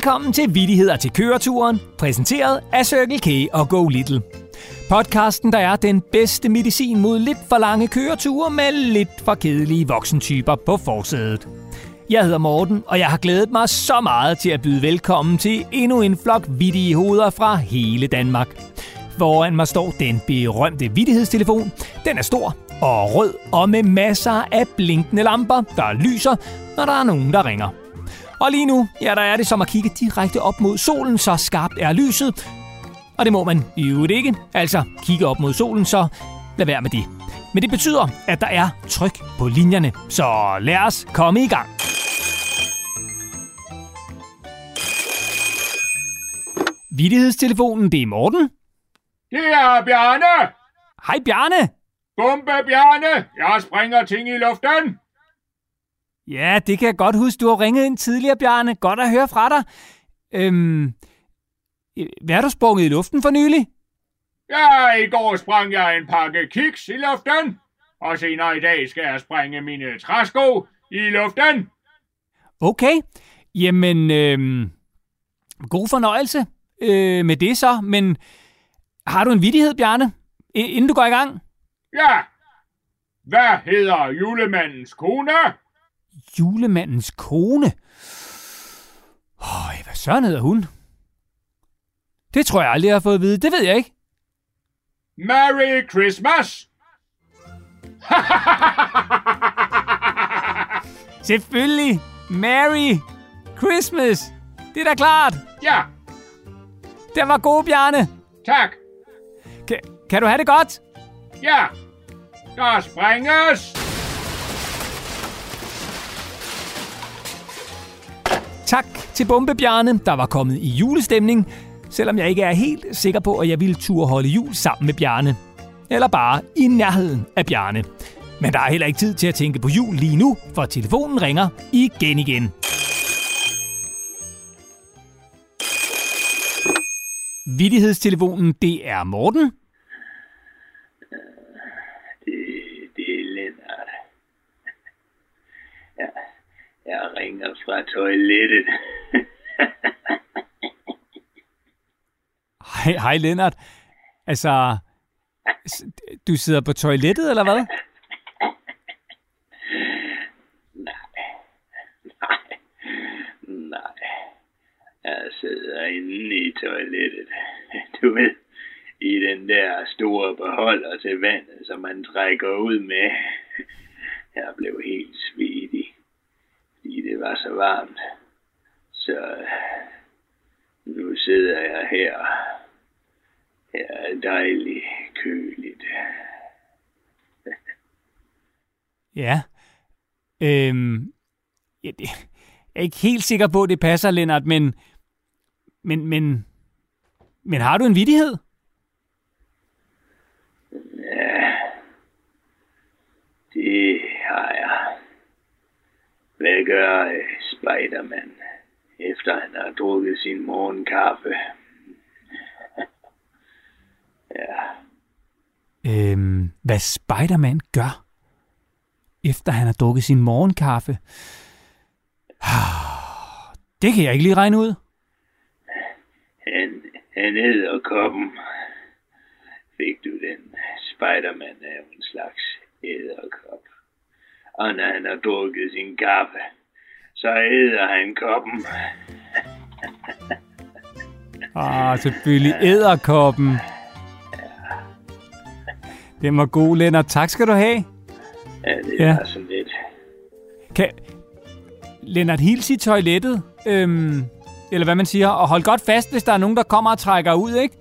Velkommen til Vittigheder til køreturen, præsenteret af Circle K og Go Little. Podcasten, der er den bedste medicin mod lidt for lange køreture med lidt for kedelige voksentyper på forsædet. Jeg hedder Morten, og jeg har glædet mig så meget til at byde velkommen til endnu en flok vittige hoveder fra hele Danmark. Foran mig står den berømte vittighedstelefon. Den er stor og rød og med masser af blinkende lamper, der lyser, når der er nogen, der ringer. Og lige nu, ja, der er det som at kigge direkte op mod solen, så skarpt er lyset. Og det må man i øvrigt ikke. Altså, kigge op mod solen, så lad være med det. Men det betyder, at der er tryk på linjerne. Så lad os komme i gang. Vittighedstelefonen, det er Morten. Det er Bjarne! Hej Bjarne! Bombe Bjarne! Jeg springer ting i luften! Ja, det kan jeg godt huske. Du har ringet ind tidligere, Bjarne. Godt at høre fra dig. Øhm, hvad har du sprunget i luften for nylig? Ja, i går sprang jeg en pakke kiks i luften. Og senere i dag skal jeg springe mine træsko i luften. Okay. Jamen, øhm, god fornøjelse øh, med det så. Men har du en vidighed, Bjarne, inden du går i gang? Ja. Hvad hedder julemandens kone? Julemandens kone? Øj, hvad søren hedder hun? Det tror jeg aldrig, jeg har fået at vide. Det ved jeg ikke. Merry Christmas! Selvfølgelig. Merry Christmas. Det er da klart. ja, Den var god, Bjarne. tak. Kan, kan du have det godt? Ja, der springes! Tak til Bombebjarne, der var kommet i julestemning, selvom jeg ikke er helt sikker på, at jeg ville turde holde jul sammen med Bjarne. Eller bare i nærheden af Bjarne. Men der er heller ikke tid til at tænke på jul lige nu, for telefonen ringer igen igen. Vittighedstelefonen, det er Morten. Det, det er Lennart. Jeg, jeg ringer fra toilettet. Hej, hej Lennart. Altså, du sidder på toilettet, eller hvad? Nej, jeg sidder inde i toilettet. Du ved, i den der store beholder til vandet, som man trækker ud med. Jeg blev helt fordi det var så varmt. Så nu sidder jeg her. Her er dejligt køligt. Ja. Øhm, ja, det, jeg er ikke helt sikker på, at det passer, Lennart, men, men, men, men har du en vidighed? Ja, det har jeg. Hvad gør øh, Spiderman, efter han har drukket sin morgenkaffe? ja, Øhm, hvad Spider-Man gør, efter han har drukket sin morgenkaffe? Det kan jeg ikke lige regne ud. han, han æder koppen. Fik du den? Spiderman er jo en slags æderkop. Og når han har drukket sin kaffe, så æder han koppen. Ah, selvfølgelig æderkoppen. Den var god, Lennart. Tak skal du have. Ja, det Ja. er sådan lidt. Kan Lennart hils i toilettet? Øhm, eller hvad man siger. Og hold godt fast, hvis der er nogen, der kommer og trækker ud, ikke?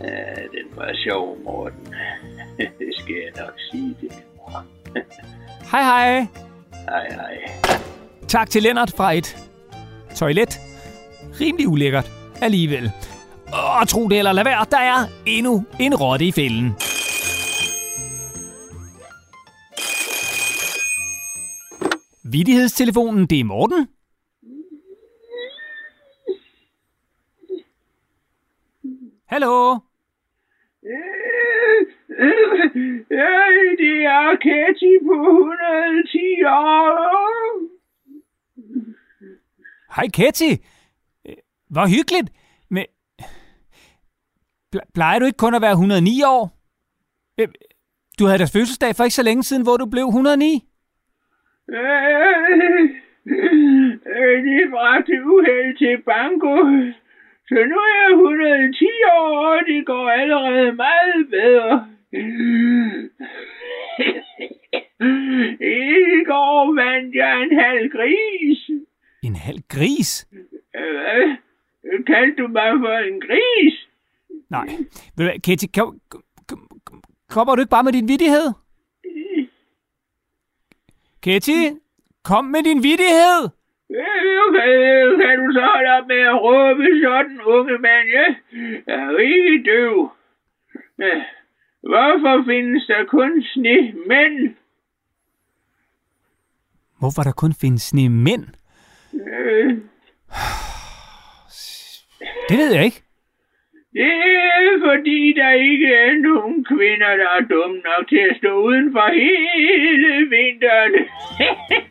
Ja, den var sjov, Morten. det skal jeg nok sige det. Hej hej. Hej, hej. Tak til Lennart fra et toilet. Rimelig ulækkert alligevel. Og tro det eller lad være, der er endnu en rotte i fælden. Vittighedstelefonen, det er Morten. Hallo? Ja, det er Katie på 110 år. Hej Ketty. Øh, Hvor hyggeligt. Men ple- plejer du ikke kun at være 109 år? Øh, Du havde da fødselsdag for ikke så længe siden, hvor du blev 109. Øh, øh, det bragte uheld til banko. Så nu er jeg 110 år, og det går allerede meget bedre. I går vandt jeg en halv gris. En halv gris? Øh, kaldte du mig for en gris? Nej. Ved du hvad, Ketty, kom, kom, kom, kommer du ikke bare med din vidighed? Ketty, kom med din vidighed. Øh, kan du så holde op med at råbe sådan, unge mand? Ja? Jeg er ikke døv. Ja. Hvorfor findes der kun sne mænd? Hvorfor der kun findes sne mænd? Øh, Det ved jeg ikke. det er fordi, der ikke er nogen kvinder, der er dumme nok til at stå uden for hele vinteren.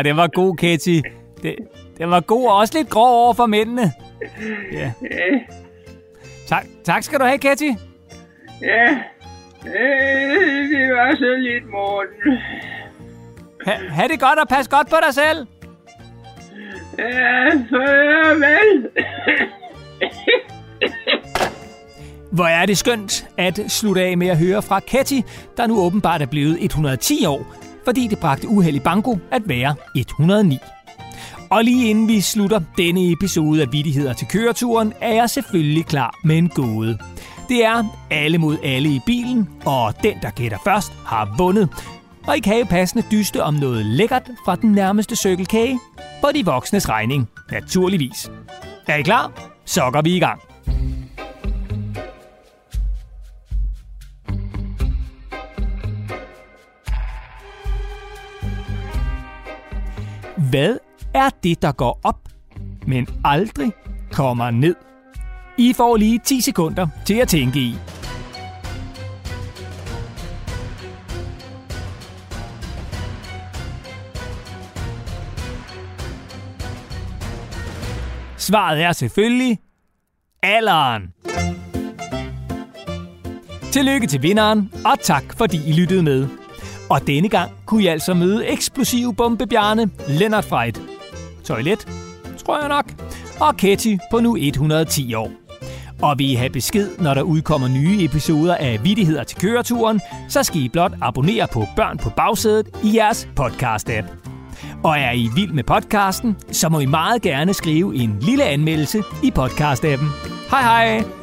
Ah, det var god, Ketty. Det, det var god og også lidt grov over for mændene. Ja. øh, Tak, tak skal du have, Ketty. Ja, øh, det var så lidt, Morten. Ha, ha' det godt og pas godt på dig selv. Ja, farvel. Hvor er det skønt at slutte af med at høre fra Ketty, der nu åbenbart er blevet 110 år, fordi det bragte uheld i at være 109. Og lige inden vi slutter denne episode af Vittigheder til køreturen, er jeg selvfølgelig klar med en gåde. Det er alle mod alle i bilen, og den, der gætter først, har vundet. Og I kan jo passende dyste om noget lækkert fra den nærmeste cykelkage på de voksnes regning, naturligvis. Er I klar? Så går vi i gang. Hvad er det, der går op, men aldrig kommer ned? I får lige 10 sekunder til at tænke i. Svaret er selvfølgelig alderen. Tillykke til vinderen, og tak fordi I lyttede med. Og denne gang kunne I altså møde eksplosiv bombebjerne Lennart Freit. toilet, tror jeg nok, og Ketty på nu 110 år. Og vil I have besked, når der udkommer nye episoder af Vittigheder til køreturen, så skal I blot abonnere på Børn på bagsædet i jeres podcast-app. Og er I vild med podcasten, så må I meget gerne skrive en lille anmeldelse i podcast-appen. Hej hej!